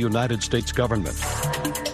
United States government.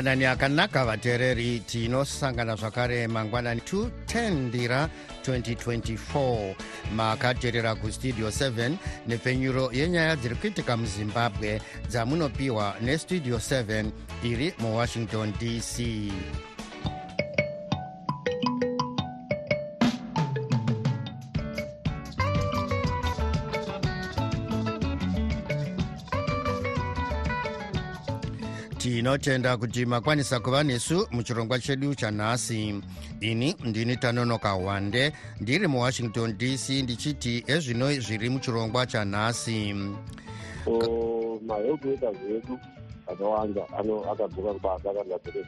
Mangwanani akanaka vateereri tinosangana zvakare mangwanani 210 ndira 2024 makateerera kustudio 7 nepfenyuro yenyaya dziri kuitika muzimbabwe dzamunopiwa nestudio 7 iri muwashington dc tinotenda kuti makwanisa kuva nesu muchirongwa chedu chanhasi. Ini ndini tanonoka wande ndiri muwashington dc ndichiti ezvino zviri muchirongwa chanhasi. Mahealth workers edu akawanda akadzoka kubasa akandadzokere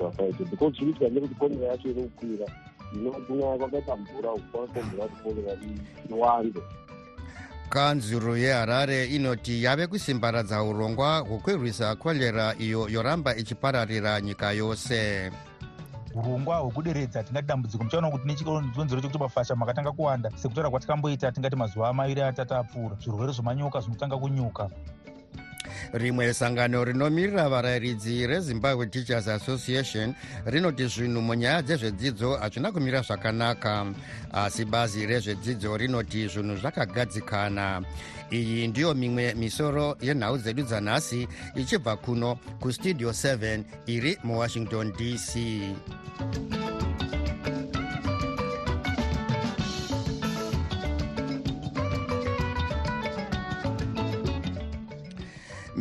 basa edu because zvinoitika ndekuti korera yacho iri kukwira inokunyaya kwakaita mvura kwakomvera kuti korera iwande kanzuro yeharare inoti yave kusimbaradza urongwa hwekwerwisa korera iyo yoramba ichipararira nyika yose. Urongwa hwekuderedza tingati dambudziko muchaona kuti nechikonzero chekuti mafasha makatanga kuwanda sekutaura kwatikamboita tingati mazuva maviri atatu apfuura zvirwere zvemanyoka zvinotanga kunyuka rimwe sangano rinomirira varayiridzi rezimbabwe teachers association rinoti zvinhu munyaya dzezvedzidzo hazvina kumira zvakanaka asi bazi rezvedzidzo rinoti zvinhu zvakagadzikana. Iyi ndiyo mimwe misoro yenhau dzedu dzanhasi ichibva kuno kustudio 7 iri muwashington dc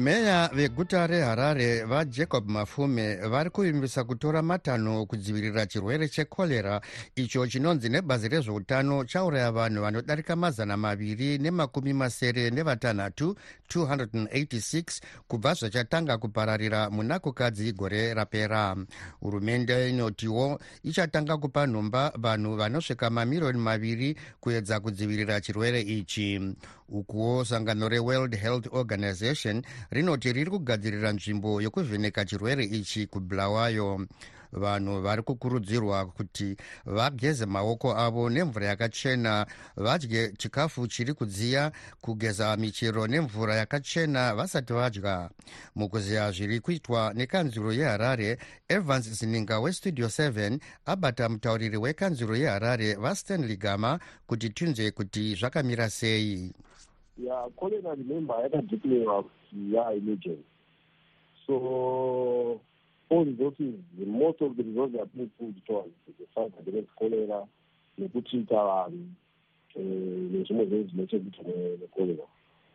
meya veguta reharare vajacob mafume vari kuvimbisa kutora matanho kudzivirira chirwere chekorera icho chinonzi nebazi rezveutano chauraya vanhu vanodarika mazana maviri nemakumi masere nevatanhatu 286 kubva zvachatanga kupararira muna kukadzi gore rapera. Hurumende inotiwo ichatanga kupa nhomba vanhu vanosvika mamiriyoni maviri kuedza kudzivirira chirwere ichi ukuwo sangano reworld health organization rinoti riri kugadzirira nzvimbo yokuvheneka chirwere ichi kubulawayo vanhu vari kukurudzirwa kuti vageze maoko avo nemvura yakachena vadye chikafu chiri kudziya kugeza michero nemvura yakachena vasati vadya. Mukuziya zviri kuitwa nekanzuro yeharare evans zininga westudio 7 abata mutauriri wekanzuro yeharare vastanley gama kuti tinzwe kuti zvakamira sei ya cholera remember yakadeclarewa kuti yaemergency so all resources most of the resources are being pulled towards the fight against cholera nekutreata vanhu nezvimwe zvinhu zvinechekuita necholera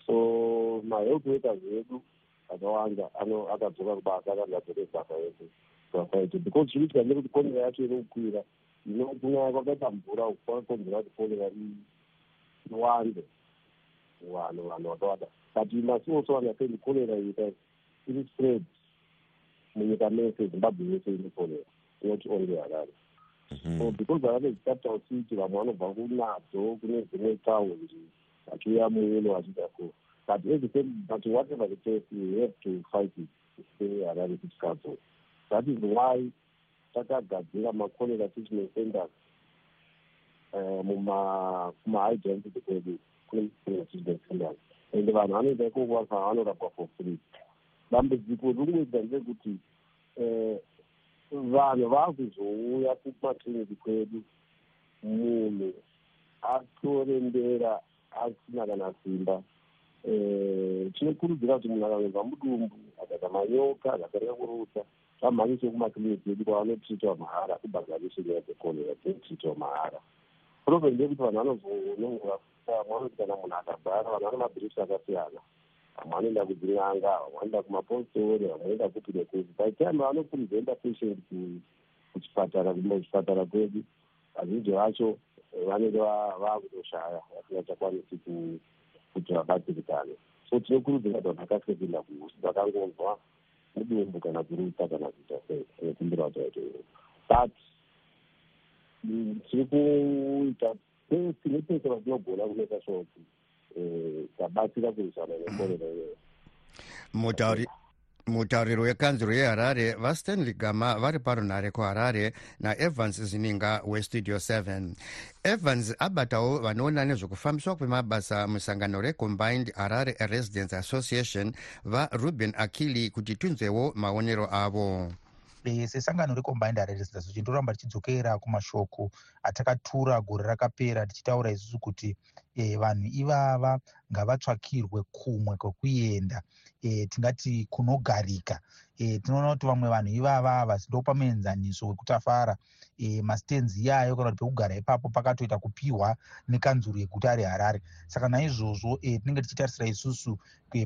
so mahealth workers edu akawanda akadzoka kubasa akandadzoke basa edu basa because zvinoitika ndekuti cholera yacho iri kukwira inokunyaya kwakaita mvura kwakonzera kuti cholera iwande vanhu vanhu vakawanda but you must also understand cholera ita iri spread. Munyika mese zimbabwe yese ine cholera not only harare so because harare is capital city vamwe vanobva kunadzo kune dzimwe taundi vachiuya muuno vachiita so but every time but whatever the case we have to fight it say harare city council that is why takagadzira macholera treatment centers mumahigh density kwedu kuneaand vanhu vanoenda ikoko vasa vanorapwa for free. Dambudziko riri kungoita ndekuti vanhu vaakuzouya kumakliniki kwedu munhu atorembera asina kana simba. Tinokurudzira kuti munhu akanonzwa mudumbu akaita manyoka akatanga kurutsa vamhanyise kumakliniki edu kwavanotritiwa mahara kubhadharisha nyaya dzekorera dzinotritiwa mahara. Problem ndekuti vanhu vanozonongora akabhara vanhu vane mabhirisi akasiyana vamwe vanoenda kudzin'anga vamwe vanoenda kumapostori vamwe vanoenda kupi nekupi by time vanopresenta patient kuchipatara kuzvipatara kwedu vazhinji vacho vanenge vaakutoshaya vasingachakwanisi kuti vabatsirikane so tinokurudzira kuti vanhu vakasepinda vakangonzwa mudumbu kana kurutsa kana kuita sei anokumbira kuti vaite but tiri kuita pesi nepese vatinogona sure kuti tabatsira kurwisana nekorera iyoyo mutauri mutauriri wekanzuro yeharare vastanley gama vari parunhare kuharare naevans zininga westudio 7 evans abatawo vanoona nezvekufambiswa kwemabasa musangano recombined harare residence association varuben akili kuti tinzwewo maonero avo sesangano recombined residence association toramba tichidzokera kumashoko atakatura gore rakapera tichitaura isusu kuti e, vanhu ivava ngavatsvakirwe kumwe kwekuenda. E, tingati kunogarika. E, tinoona kuti vamwe vanhu ivava havasi ndopamuenzaniso wekutafara. E, mastenzi iyayo kana kuti pekugara ipapo pakatoita kupiwa nekanzuro yeguta reharare. Saka naizvozvo e, tinenge tichitarisira isusu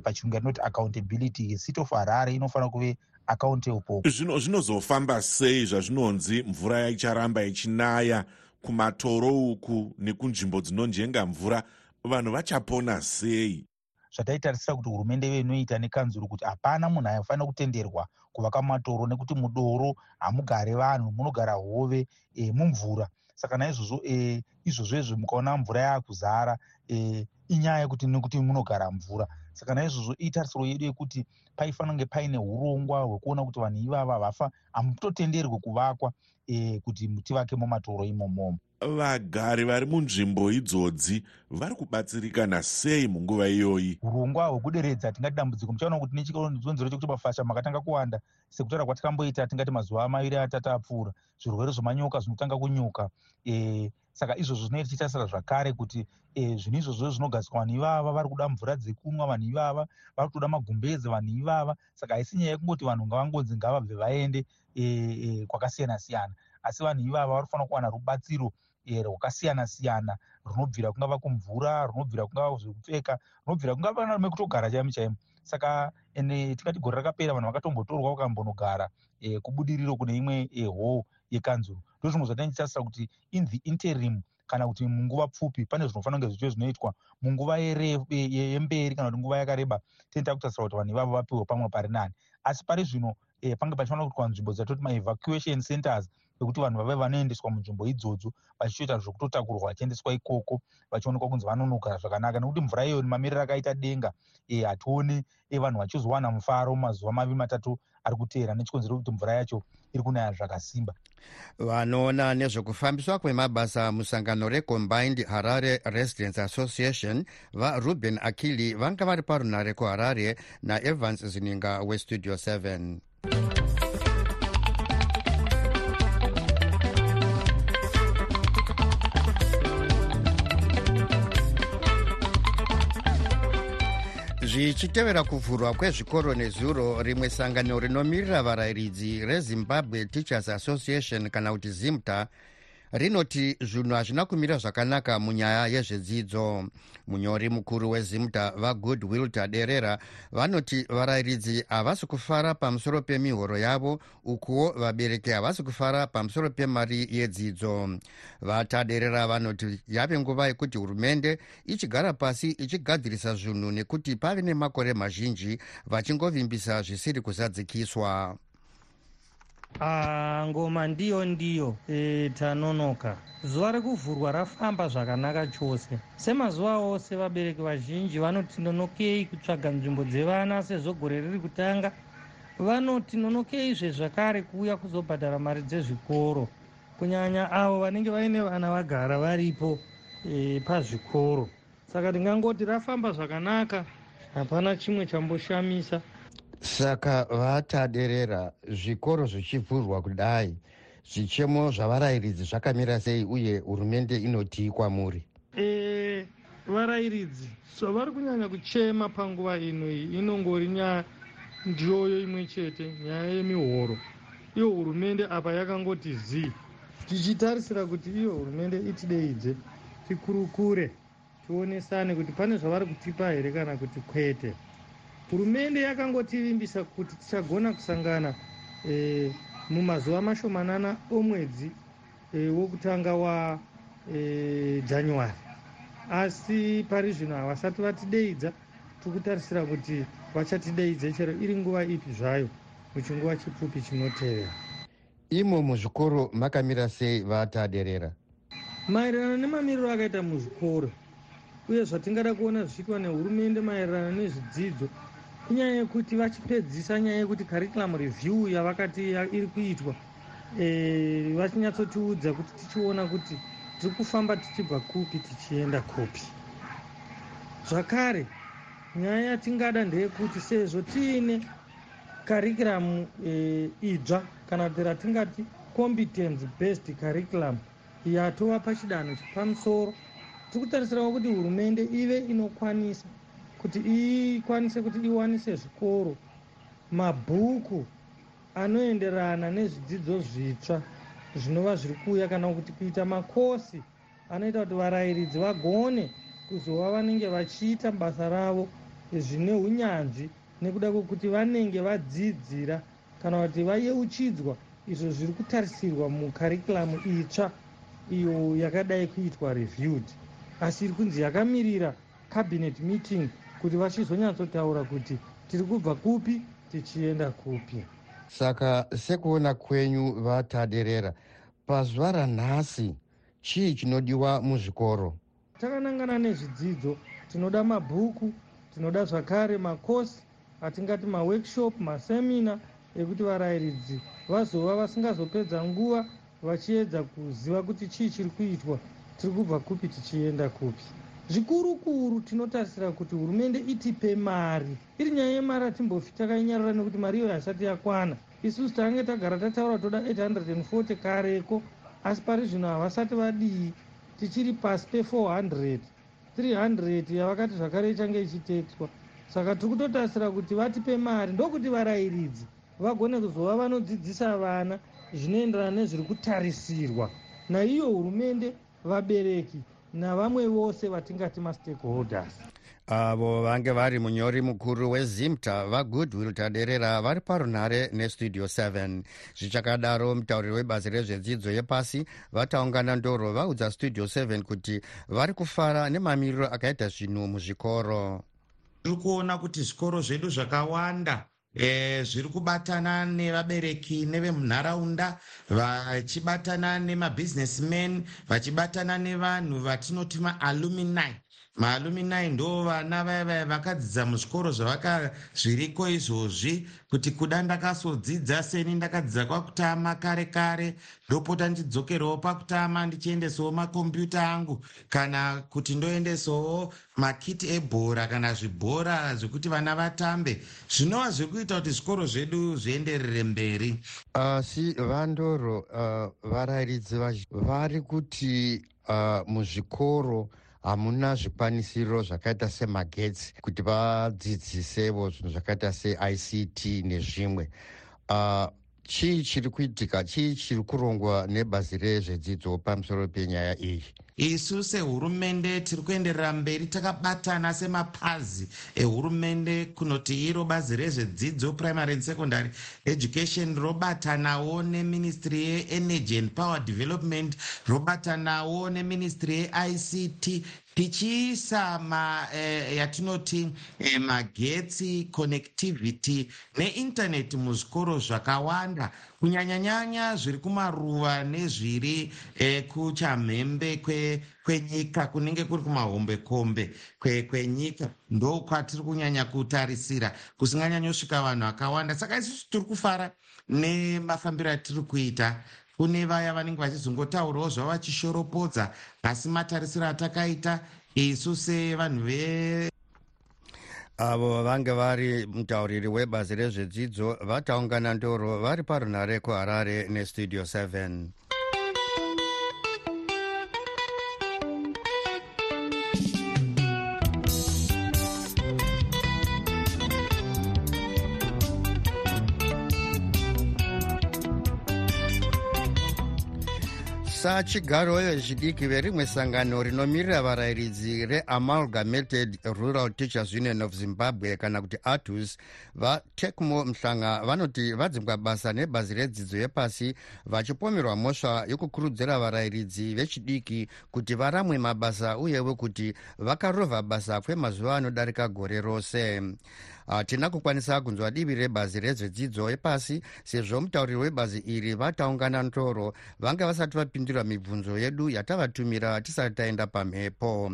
pachirungu yatinoti accountability city of harare inofanira kuve accountable zvino zvinozofamba sei zvazvinonzi mvura icharamba ichinaya kumatoro uku nekunzvimbo dzinonjenga mvura? Vanhu vachapona sei? Zvataitarisira kuti hurumende ive inoita nekanzuro kuti hapana munhu aifanira kutenderwa kuvaka matoro nekuti mudoro hamugare vanhu munogara hove e, mumvura. Saka naizvozvo e, izvozvezvo mukaona mvura yaakuzara e, inyaya yekuti nekuti munogara mvura saka naizvozvo itarisiro yedu yekuti paifanira kunge paine urongwa hwekuona kuti vanhu ivava vafa hamutotenderwi kuvakwa e, kuti tivake mumatoro imomomo vagari vari munzvimbo idzodzi vari kubatsirikana sei munguva iyoyi? Urongwa hwekuderedza tingati dambudziko muchaona kuti nechikonzero chekuti mafasha makatanga kuwanda sekutaura kwatakamboita tingati mazuva maviri atatu apfuura zvirwere zvemanyoka zvinotanga kunyuka e, saka izvozvo zvinoita tichitasira zvakare kuti e, zvinhu izvozvo zvinogadzikwa vanhu ivava vari kuda mvura dzekunwa vanhu ivava vari kutoda magumbeze vanhu ivava. Saka haisi nyaya yekungoti vanhu ngavangonzi ngavabve vaende e, e, kwakasiyana siyana asi vanhu ivava vari kufanira kuwana rubatsiro rwakasiyana siyana runobvira kungava kumvura runobvira kungava zvekupfeka runobvira kungava narume kutogara chaimo chaimo saka ene tingati gore rakapera vanhu vakatombotorwa vakambonogara e, kubudiriro kune imwe ehoo yekanzuro ndo zvimwe zvatanditasira kuti in the interim kana kuti munguva pfupi pane zvinofanira kunge zvicho zvinoitwa. Munguva yemberi kana kuti nguva yakareba tinita kutasira kuti vanhu ivavo vapiwe pamwe pari nani. Asi pari zvino e, pange pachifanira kuitwa nzvimbo dzatoti maevacuation centers ekuti vanhu vave vanoendeswa munzvimbo idzodzo vachitoita zvokutotakurwa vachiendeswa ikoko vachionekwa kunzi vanonogara zvakanaka. Nekuti mvura iyoyo nemamiriro akaita denga e, hationi e, vanhu vachizowana mufaro mazuva maviri matatu ari kuteera nechikonzero kuti mvura yacho iri kunaya zvakasimba. Vanoona nezvekufambiswa kwemabasa musangano recombined harare residence association varuben akili vanga vari parunhare kuharare naevans zininga westudio 7 zvichitevera kuvhurwa kwezvikoro nezuro rimwe sangano rinomirira varayiridzi rezimbabwe teachers association kana kuti zimta rinoti zvinhu hazvina kumira zvakanaka munyaya yezvedzidzo. Munyori mukuru wezimta vagood wilter derera vanoti varayiridzi havasi kufara pamusoro pemihoro yavo ukuwo vabereki havasi kufara pamusoro pemari yedzidzo. Vataderera vanoti yave nguva yekuti hurumende ichigara pasi ichigadzirisa zvinhu nekuti pave nemakore mazhinji vachingovimbisa zvisiri kuzadzikiswa Ah, ngoma ndiyo ndiyo. E, tanonoka. Zuva rekuvhurwa rafamba zvakanaka chose. Semazuva ose vabereki vazhinji vanoti nonokei kutsvaga nzvimbo dzevana sezvo gore riri kutanga vanoti nonokeizve zvakare kuuya kuzobhadhara mari dzezvikoro. Kunyanya avo vanenge vaine vana vagara varipo e, pazvikoro. Saka ndingangoti rafamba zvakanaka hapana chimwe chamboshamisa saka vataderera zvikoro zvichivhurwa kudai zvichemo zvavarayiridzi zvakamira sei uye hurumende inotii kwamuri e, varayiridzi zvavari kunyanya kuchema panguva ino iyi inongori nyaya ndiyoyo imwe chete nyaya yemihoro. Iyo hurumende apa yakangoti zii. Tichitarisira kuti iyo hurumende itideidze tikurukure tionesane kuti pane zvavari kutipa here kana kuti kwete hurumende yakangotivimbisa kuti tichagona kusangana e, mumazuva mashomanana omwedzi e, wokutanga wajanuary e, asi pari zvino havasati vatideidza tikutarisira kuti vachatideidze chero iri nguva ipi zvayo muchinguva chipfupi chinotevera. Imo muzvikoro makamira sei vataderera? Maererano nemamiriro akaita muzvikoro uye zvatingada kuona zvichiitwa nehurumende maererano nezvidzidzo inyaya yekuti vachipedzisa nyaya yekuti curriculum review yavakati iri kuitwa e, vachinyatsottiudza kuti tichiona kuti tiri kufamba tichibva kupi tichienda kupi. Zvakare nyaya yatingada ndeyekuti sezvo tiine curriculum e, idzva kana kuti ratingati competence based curriculum yatova pachidanho chepamusoro tiri kutarisirawo kuti hurumende ive inokwanisa kuti ikwanise kuti iwanise zvikoro mabhuku anoenderana nezvidzidzo zvitsva zvinova zviri kuuya kana kuti kuita makosi anoita kuti varayiridzi vagone kuzova vanenge vachiita basa ravo zvine unyanzvi nekuda kwekuti vanenge vadzidzira kana kuti vayeuchidzwa. Izvo zviri kutarisirwa mukarikuramu itsva iyo yakadai kuitwa reviewed. Asi iri kunzi yakamirira cabinet meeting kuti vachizonyatsotaura kuti tiri kubva kupi tichienda kupi. Saka sekuona kwenyu vataderera pazuva ranhasi chii chinodiwa muzvikoro? Takanangana nezvidzidzo tinoda mabhuku tinoda zvakare makosi atingati maworkshop masemina ekuti varayiridzi vazova vasingazopedza nguva vachiedza kuziva kuti chii chiri kuitwa tiri kubva kupi tichienda kupi zvikuru kuru tinotarisira kuti hurumende itipe mari. Iri nyaya yemari hatimbofi takainyarara nekuti mari iyoyo hasati yakwana. Isusu tange tagara tataura toda 840 kareko asi pari zvino havasati vadii tichiri pasi pe400 300 yavakati zvakare ichange ichitetwa. Saka tiri kutotarisira kuti vatipe mari ndokuti varayiridzi vagone kuzova vanodzidzisa vana zvinoenderana nezviri kutarisirwa naiyo hurumende vabereki navamwe vose vatingati mastakeholders. Avo vange vari munyori mukuru wezimta vagoodwill taderera vari parunhare nestudio 7 zvichakadaro mutauriri webazi rezvedzidzo yepasi vataungana ndoro vaudza studio 7 kuti vari kufara nemamiriro akaita zvinhu muzvikoro. Tiri kuona kuti zvikoro zvedu zvakawanda e, zviri kubatana nevabereki nevemunharaunda vachibatana nemabhizinesmen vachibatana nevanhu vatinoti maalumini maalumini ndo vana vaya vakadzidza muzvikoro zvavaka zviriko izvozvi kuti kuda ndakazodzidza seni ndakadzidza kwakutama kare kare ndopota ndichidzokerawo pakutama ndichiendesawo makombiyuta angu. Kana kuti ndoendesawo makiti ebhora kana zvibhora zvekuti vana vatambe zvinova zviri kuita kuti zvikoro zvedu zvienderere mberi. Asi uh, vandoro uh, varayiridzi vari kuti uh, muzvikoro hamuna zvikwanisiro zvakaita semagetsi kuti vadzidzisevo zvinhu zvakaita seict nezvimwe. Uh, chii chiri kuitika chii chiri kurongwa nebazi rezvedzidzo pamusoro penyaya iyi isu sehurumende tiri kuenderera mberi takabatana semapazi ehurumende kunoti iro bazi rezvedzidzo primary and secondary education robatanawo neministry yeenergy and power development robatanawo neministry yeict tichiisa ma eh, yatinoti eh, magetsi connectivity neintaneti muzvikoro zvakawanda kunyanyanyanya zviri kumaruva nezviri eh, kuchamhembe kwenyika kwe kunenge kuri kumahombekombe kwenyika kwe ndo kwatiri kunyanya kutarisira kusinganyanyosvika vanhu vakawanda. Saka isusu tiri kufara nemafambiro atiri kuita. Kune vaya vanenge vachizongotaurawo zvavo vachishoropodza asi matarisiro atakaita isu sevanhu ve avo vange vari mutauriri webazi rezvedzidzo vataungana ndoro vari parunhare kuharare nestudio 7 sachigaro vezvidiki verimwe sangano rinomirira varayiridzi reamalgamated rural teachers union of zimbabwe kana kuti atus vatecmo mhlanga vanoti vadzimbwa basa nebhazi redzidzo yepasi vachipomerwa mhosva yokukurudzira varayiridzi vechidiki kuti varamwe mabasa uyewo kuti vakarovha basa kwemazuva anodarika gore rose hatina kukwanisa kunzwa divi rebhazi rezvedzidzo yepasi sezvo mutauriri webhazi iri vataungana ntoro vanga vasati vapindura mibvunzo yedu yatavatumira tisati taenda pamhepo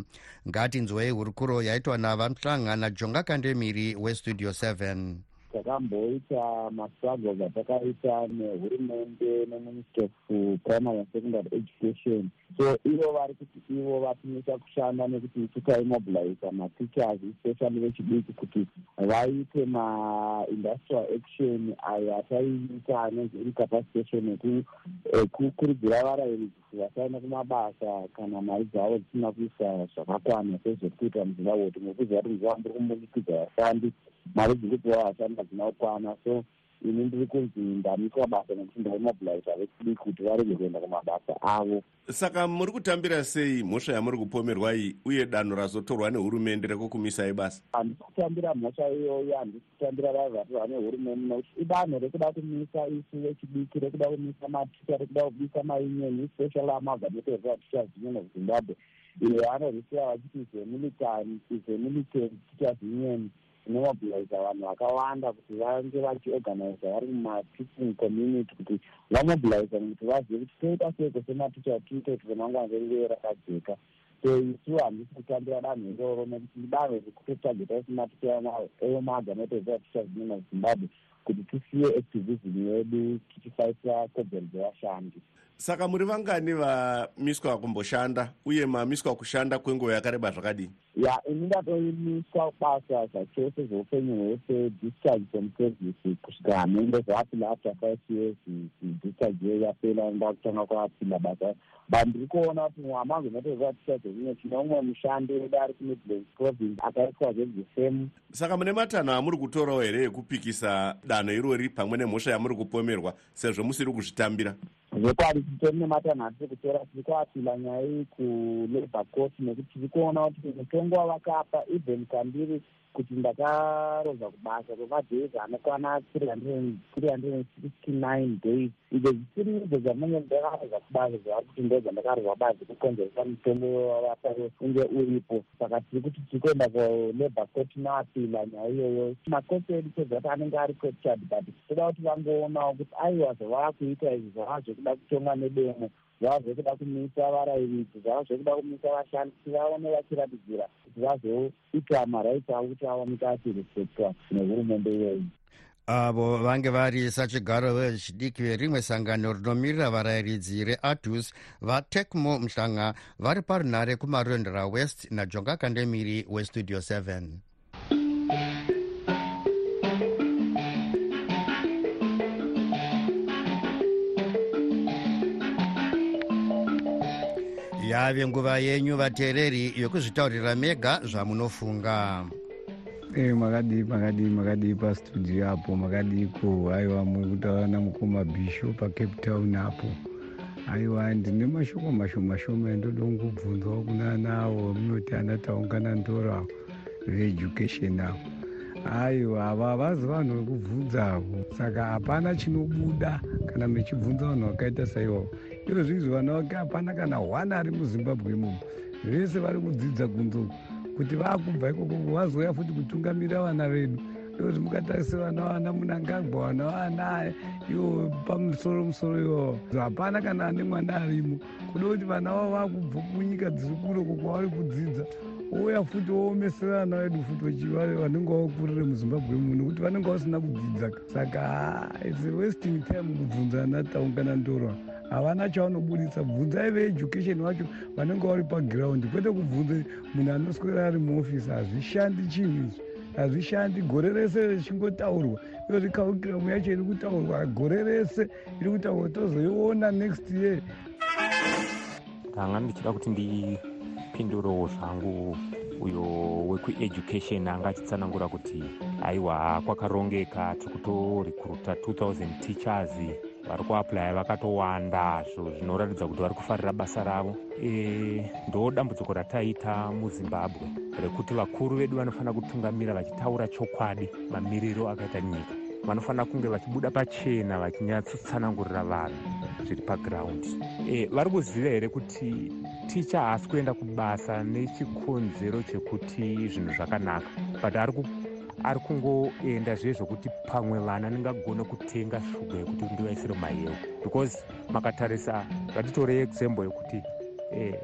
ngatinzwei hurukuro yaitwa navamhlanga najonga kandemiri westudio 7 takamboita mastruggles atakaita nehurumende neministry of primary and secondary education. So ivo vari kuti ivo vatimisa kushanda nekuti titaimobiliza mateachers especially vechidiki kuti vaite maindustrial action ayo ataiita anonzi incapacitation ekukurudzira varayiridzi kuti vasaenda kumabasa kana mari dzavo dzisina kuisa zvakakwana sezviri kuita muzimbabwe kuti ngokuziva kuti muzimbabwe muri kumbunikidza vashandi mari dziri kupiwa vashandi hadzina kukwana so ini ndiri kunzi ndamiswa basa nekuti ndaimobiliza vechidiki kuti varege kuenda kumabasa avo saka muri kutambira sei mhosva yamuri kupomerwa iyi uye danho razotorwa nehurumende rekukumisai basa handisi kutambira mhosva iyoyo handisi kutambira vave vatorwa nehurumende nokuti idanho rekuda kumisa isu vechidiki rekuda kumisa maticha rekuda kubisa maunion especially amalgamated teachers union of zimbabwe iyo vanorwisira vachiti zemilitary zemilitary teachers union inomobiliza vanhu vakawanda kuti vange vachiorganiza vari mumateaching community kuti vamobiliza kuti vazive kuti toita seiko sematicha tiite kuti remangwana reruve rakajeka. So isu handisi kutambira danho iroro nekuti idanho rekutotageta sematicha eomaganateaticha zvinona zimbabwe kuti tisiye activism yedu tichifaisira kodzero dzevashandi saka muri vangani vamiswa kumboshanda uye mamiswa kushanda kwenguva yakareba zvakadini? Ya ini ndatoimiswa basa zvachose zveupenyu hwese discharge from service kusvika hamende zvaapinda after five years discharge yeyo yapera ndakutanga kwapinda basa. But ndiri kuona kuti mwamangu inotozatisha zvekunywe tine umwe mushandi wedu ari kumidlands province akaiswa zvedzisemu saka mune matanho amuri kutorawo here ekupikisa danho irori pamwe nemhosva yamuri kupomerwa sezvo musiri kuzvitambira zvekwadi titori nematanho atiri kutora tiri kuapila nyaya iyi kulabour court nekuti tiri kuona kuti mutongo wavakapa even kandiri kuti ndakarovha kubasa kwemadays anokwana three hundred and sixty nine days. Izvo zvisiri idzo dzanenge ndakarovha kubasa zvavari kuti ndo dzandakarovha basa kukonzeresa mutongo wavapa unge uripo. Saka tiri kuti tiri kuenda kulabour court noapila nyaya iyoyo. Makoti edu sezvati anenge ari captured but toda kuti vangoonawo kuti aiwa zvavava kuita izvi zvava zvekuda kutonga nedemo zvava zvekuda kumisa varayiridzi zvava zvekuda kumisa vashandi kuti vaone vachiratidzira kuti vazoita marights avo kuti awanika achirespectwa nehurumende iyoyi avo vange vari sachigaro vechidiki verimwe sangano rinomirira varayiridzi reatus vatecmo mhlanga vari parunhare kumarondera west najonga kandemiri westudio 7 yave nguva yenyu vateereri yokuzvitaurira mega zvamunofunga. E makadii makadii makadii pastudio apo makadiko. Aiwa muri kutaura namukoma bisho pacape town apo. Aiwa ndine mashoko mashoma shoma endoda kungobvunzwawo kuna nawo munoti andataungana ndora veeducation avo aiwa ava havazi vanhu vekubvunzavo. Saka hapana chinobuda kana mechibvunza vanhu vakaita saivavo iro zvizi vana vake hapana kana hwana ari muzimbabwe imomo. Vese vari kudzidza kunzoku kuti vaakubva ikoko vazoya futi kutungamirira vana vedu. Ndokuti mukatarisa vana vana munangagwa vana vana ivo pamusoro musoro ivavo hapana kana ane mwana arimo. Kuda kuti vana vavo vaakubva kunyika dziri kuroko kwavari kudzidza ouya futi woomesera vana vedu futi vanenge vakurire muzimbabwe muno kuti vanenge vasina kudzidza saka its wasting time kubvunza ana taungana ndorwa havana chavanobudisa. Bvunzai veeducation vacho vanenge vari pagiraundi kwete kubvunze munhu anoswera ari muofisi hazvishandi chinhu izvi hazvishandi. Gore rese richingotaurwa. Iyo rikarikiramu yacho iri kutaurwa. Gore rese iri kutaurwa. Tozoiona next year. Ndanga ndichida kuti ndipindurewo zvangu uyo wekueducation anga achitsanangura kuti aiwa kwakarongeka. Tiri kutorikuruta 2000 teachers vari kuaplya vakatowandazvo zvinoratidza kuti vari kufarira basa ravo. E, ndo dambudziko rataita muzimbabwe rekuti vakuru vedu vanofanira kutungamira vachitaura chokwadi mamiriro akaita nyika. Vanofanira kunge vachibuda pachena vachinyatsotsanangurira vanhu zviri pagiraundi e, vari kuziva here kuti ticha haasi kuenda kubasa nechikonzero chekuti zvinhu zvakanaka but ari ari kungoenda zvive zvokuti pamwe vana ndingagona kutenga shuga yekuti ndivaisire mayewo because makatarisa ngatitorei example yekuti eh,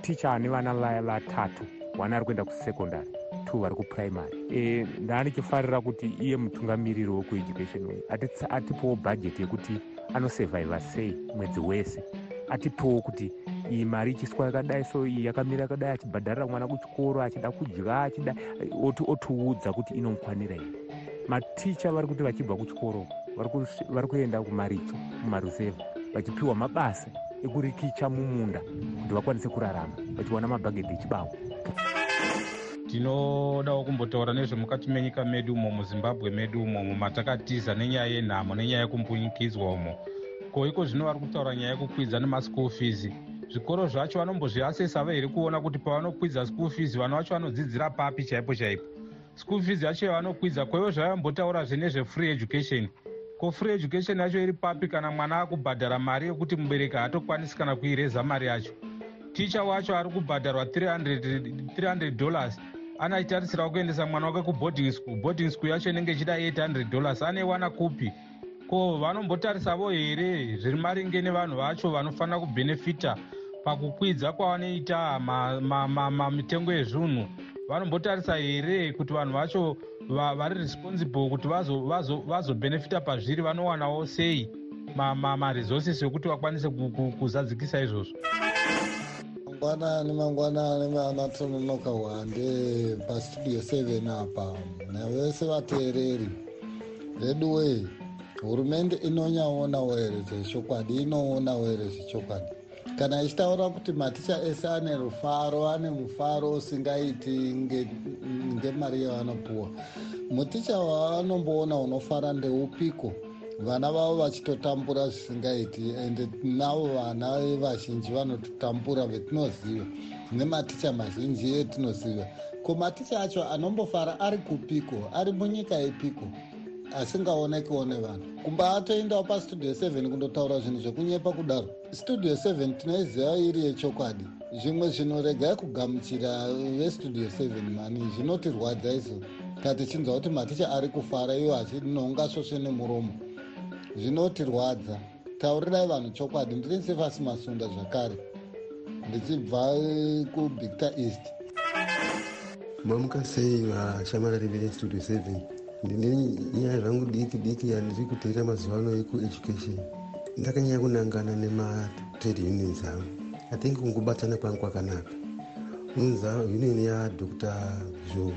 ticha ane vana vaya vatatu one ari kuenda kusekondary two vari kupuraimary eh, ndaanichifarira kuti iye mutungamiriri wekueducation atipowo bhajeti yekuti anosevhaivha sei mwedzi wese. Atipowo kuti iyi mari ichiswa yakadai so iyi yakamira yakadai achibhadharira mwana kuchikoro achida kudya achida otiudza kuti inomukwanira here maticha vari kuti vachibva kuchikoro vari kuenda kumaricho mumarusevha vachipiwa mabasa ekurikicha mumunda kuti vakwanise kurarama vachiwana mabhagedhi echibawo tinodawo kumbotaura nezvemukati menyika medu umo muzimbabwe medu umo mumatakatiza nenyaya yenhamo nenyaya yekumbunyikidzwa umo. Ko iko zvino vari kutaura nyaya yekukwidza nemaschool fees zvikoro zvacho vanombozviasesa here kuona kuti pavanokwidza school fees vana vacho vanodzidzira papi chaipo chaipo? School fees yacho yavanokwidza kwaivo zvavambotaurazve nezvefree education. Ko free education yacho iri papi kana mwana akubhadhara mari yekuti mubereki haatokwanisi kana kuireza mari yacho? Ticha wacho ari kubhadharwa 300 dollars. Anaitarisirawo kuendesa mwana wake kuboarding school. Boarding school yacho inenge ichida 800 dollars. Aneiwana kupi ko vanombotarisavo here zviri maringe nevanhu vacho vanofanira kubhenefita pakukwidza kwavanoita mitengo yezvinhu vanombotarisa here kuti vanhu vacho vari responsible kuti vazobhenefita pazviri vanowanawo sei maresources ekuti vakwanise kuzadzikisa izvozvo? Mangwanani mangwanani vanatononoka hwande pastudio 7 apa. Navese vateereri veduwei hurumende inonyaonawo here zvechokwadi inoonawo here zvechokwadi kana ichitaura kuti maticha ese ane rufaro ane mufaro usingaiti ngemari yavanopuwa. Muticha wavanomboona unofara ndeupiko? Vana vavo vachitotambura zvisingaiti ende navo vana vazhinji vanototambura vetinoziva nematicha mazhinji etinoziva. Ko maticha acho anombofara ari kupiko? Ari munyika yepiko asingaonekiwo nevanhu kumba atoendawo pastudio 7 kundotaura zvinhu zvekunyepa kudaro. Studio 7 tinoiziva iri yechokwadi. Zvimwe zvinhu regai kugamuchira vestudio 7 mani zvinotirwadza izvo. Ka tichinzwa kuti maticha ari kufara iwo achinonga svosve nemuromo. Zvinotirwadza taurirai vanhu chokwadi ndiri nsefasi masunda zvakare. Ndichibva kubictor east. Mamuka sei vashamarari vestudio 7 ndine nyaya zvangu diki diki yandiri kuteera mazuva ano ekueducation. Ndakanyanya kunangana nematrade unions avo. Athink kungobatana kwangu kwakanaka. Unza union yadr jo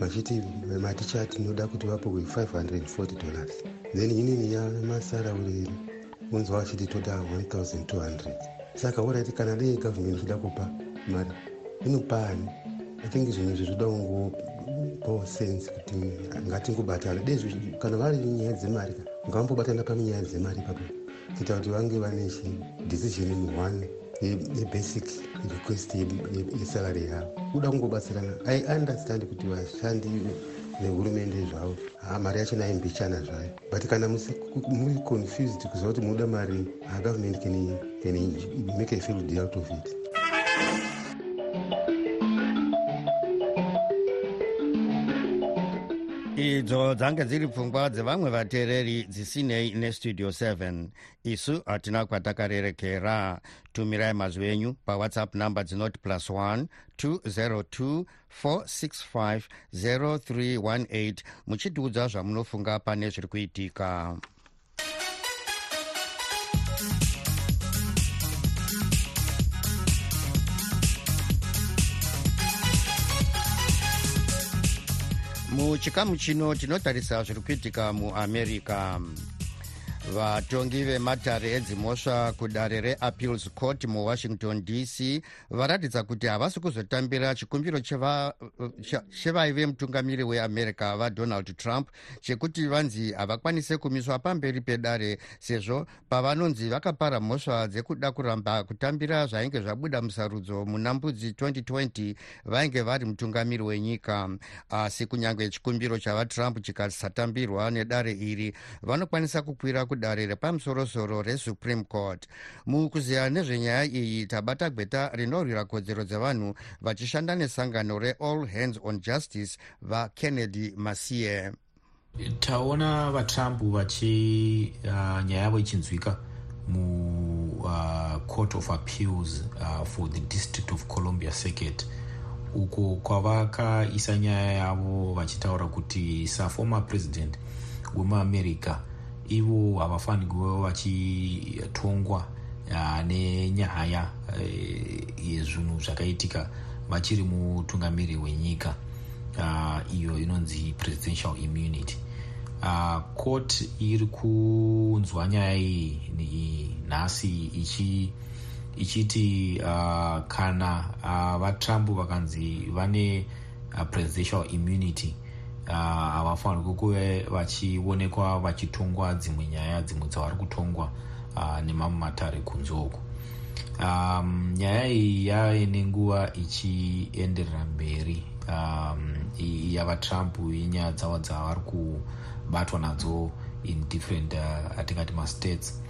vachiti maticha tinoda kuti vapuwe 540 dollars. Then union yamasaraureri unzwa vachiti toda 1200 saka orit kana dei gavhmendi ichida kupa mari inopani athink zvinhu izvi zvoda kungopawo sense kuti ngatingobatana dezvo kana vari nyaya dzemari ngavambobatana paminyaya dzemari ipapo. Kuita kuti vange vane chidecision one yebasic request yesalary yavo. Kuda kungobatsirana. I understand kuti vashandi vehurumende zvavo mari yacho naimbichana zvayo. But kana muri confused kuziva kuti munoda mari government can, can make a field out of it idzo dzange dziri pfungwa dzevamwe vateereri dzisinei nestudio 7 isu hatina kwatakarerekera. Tumirai mazwi enyu pawhatsapp number dzinoti plus 1 202 465 0318 muchitiudza zvamunofunga pane zviri kuitika muchikamu chino tinotarisa zviri kuitika muamerica vatongi vematare edzimhosva kudare reappeals court muwashington dc varatidza kuti havasi kuzotambira chikumbiro chevaive mutungamiri weamerica vadonald trump chekuti vanzi havakwanise kumiswa pamberi pedare sezvo pavanonzi vakapara mhosva dzekuda kuramba kutambira zvainge zvabuda musarudzo muna mbudzi 2020 vainge vari mutungamiri wenyika. Asi kunyange chikumbiro chavatrump chikasatambirwa nedare iri vanokwanisa kukwira kudare repamusorosoro resupreme court. Mukuziya nezvenyaya iyi tabata gweta rinorwira kodzero dzevanhu vachishanda nesangano reall hands on justice vakennedy masie. Taona vatrump vachi uh, nyaya yavo ichinzwika mucourt uh, of appeals uh, for the district of columbia circuit. Uko kwavakaisa nyaya yavo vachitaura kuti saformer president wemuamerica ivo havafaniri kuva vachitongwa uh, nenyaya uh, yezvinhu zvakaitika vachiri mutungamiri wenyika. Uh, iyo inonzi presidential immunity. Uh, court iri kunzwa nyaya iyi nhasi ichi ichiti uh, kana uh, vatrump vakanzi vane uh, presidential immunity havafanirwi uh, kuve vachionekwa vachitongwa dzimwe nyaya dzimwe dzavari kutongwa uh, nemamwe matare kunze uku. Um, nyaya iyi yave nenguva ichienderera mberi. Um, yavatrump inyaya dzavo dzavari kubatwa nadzo in different uh, atingati mastates.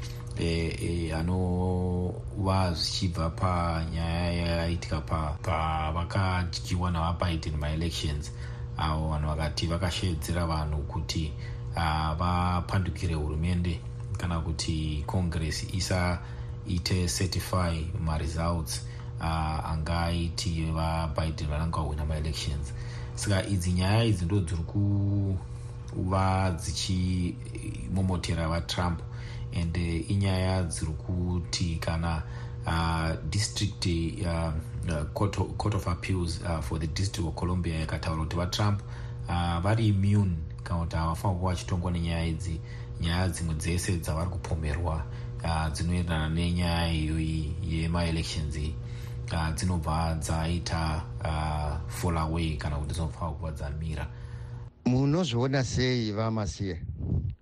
Anova e, zvichibva panyaya yaitika pavakadyiwa navabiden maelections avo vanhu vakati vakashedzera vanhu kuti vapandukire hurumende kana kuti congress isaite certify maresults uh, angaiti vabiden vananga vahwina maelections saka idzi nyaya idzi ndo dziri kuva dzichimomotera vatrump. Uh, inyaya dziri kuti kana uh, district uh, uh, court, court of appeals uh, for the district of columbia yakataura kuti vatrump uh, vari immune kana kuti havafanira kuva vachitongwa nenyaya idzi nyaya dzimwe dzese dzavari kupomerwa uh, dzinoenderana nenyaya iyoyi yemaelections iyi uh, dzinobva dzaita uh, fall away kana kuti dzinofanira kuva dzamira. Munozviona sei vamasiye?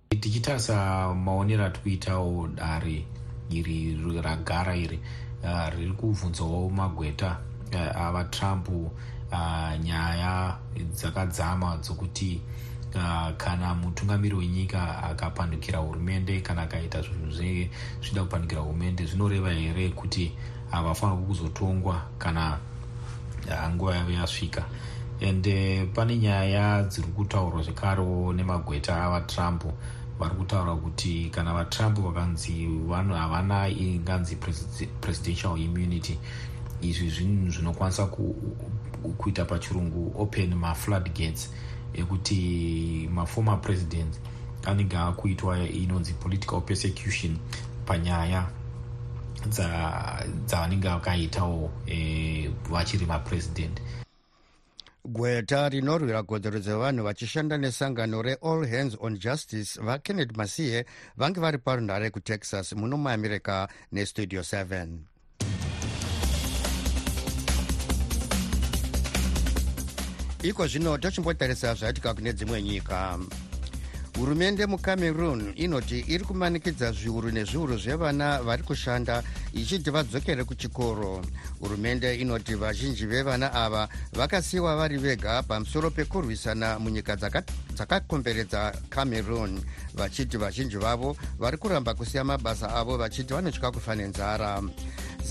Tichitarisa maonero atiri kuitawo dare iri ragara iri uh, riri kubvunzawo magweta uh, avatrump uh, nyaya dzakadzama dzokuti uh, kana mutungamiri wenyika akapandukira hurumende kana akaita zvinhu zvida kupandukira hurumende zvinoreva here kuti havafanirwi uh, kuzotongwa kana uh, nguva yavo yasvika? Ende pane nyaya dziri kutaurwa zvekarewo nemagweta avatrump vari kutaura kuti kana vatrump vakanzi vanhu havana inganzi presidential immunity izvi zvinhu zvinokwanisa kuita pachirungu open maflood gates ekuti maformer president anenge akuitwa inonzi political persecution panyaya dzavanenge vakaitawo e, vachiri mapresident gweta rinorwira kodzero dzevanhu vachishanda nesangano reall hands on justice vakennedy masiye vange vari parunhare kutexas muno muamerica nestudio 7 iko zvino tochimbotarisa zvaitika kune dzimwe nyika hurumende mucameroon inoti iri kumanikidza zviuru nezviuru zvevana vari kushanda ichiti vadzokere kuchikoro. Hurumende inoti vazhinji vevana ava vakasiyiwa vari vega pamusoro pekurwisana munyika dzakakomberedza cameroon. Vachiti vazhinji vavo vari kuramba kusiya mabasa avo vachiti vanotya kufa nenzara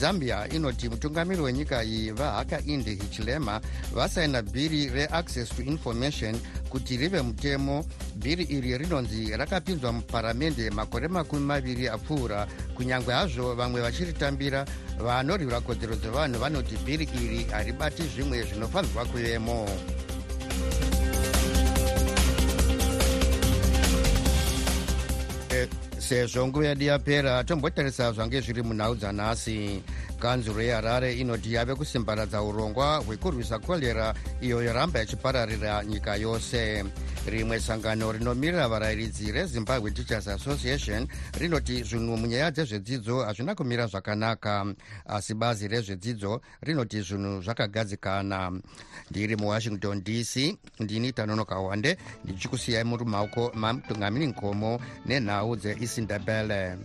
zambia inoti mutungamiri wenyika iyi vahakainde hichilema vasaina bhiri reaccess to information kuti rive mutemo. Bhiri iri rinonzi rakapinzwa muparamende makore makumi maviri apfuura. Kunyange hazvo vamwe vachiritambira vanorwira kodzero dzevanhu vanoti bhiri iri haribati zvimwe zvinofanirwa kuvemo sezvo nguva yedu yapera tombotarisa zvange zviri munhau dzanhasi kanzuro yeharare inoti yave kusimbaradza urongwa hwekurwisa korera iyo yoramba ichipararira nyika yose. Rimwe sangano rinomirira varayiridzi rezimbabwe teachers association rinoti zvinhu munyaya dzezvedzidzo hazvina kumira zvakanaka asi bazi rezvedzidzo rinoti zvinhu zvakagadzikana. Ndiri muwashington dc ndini tanonoka wande ndichikusiyai muri maoko mamutungamiri nkomo nenhau dzeisindebele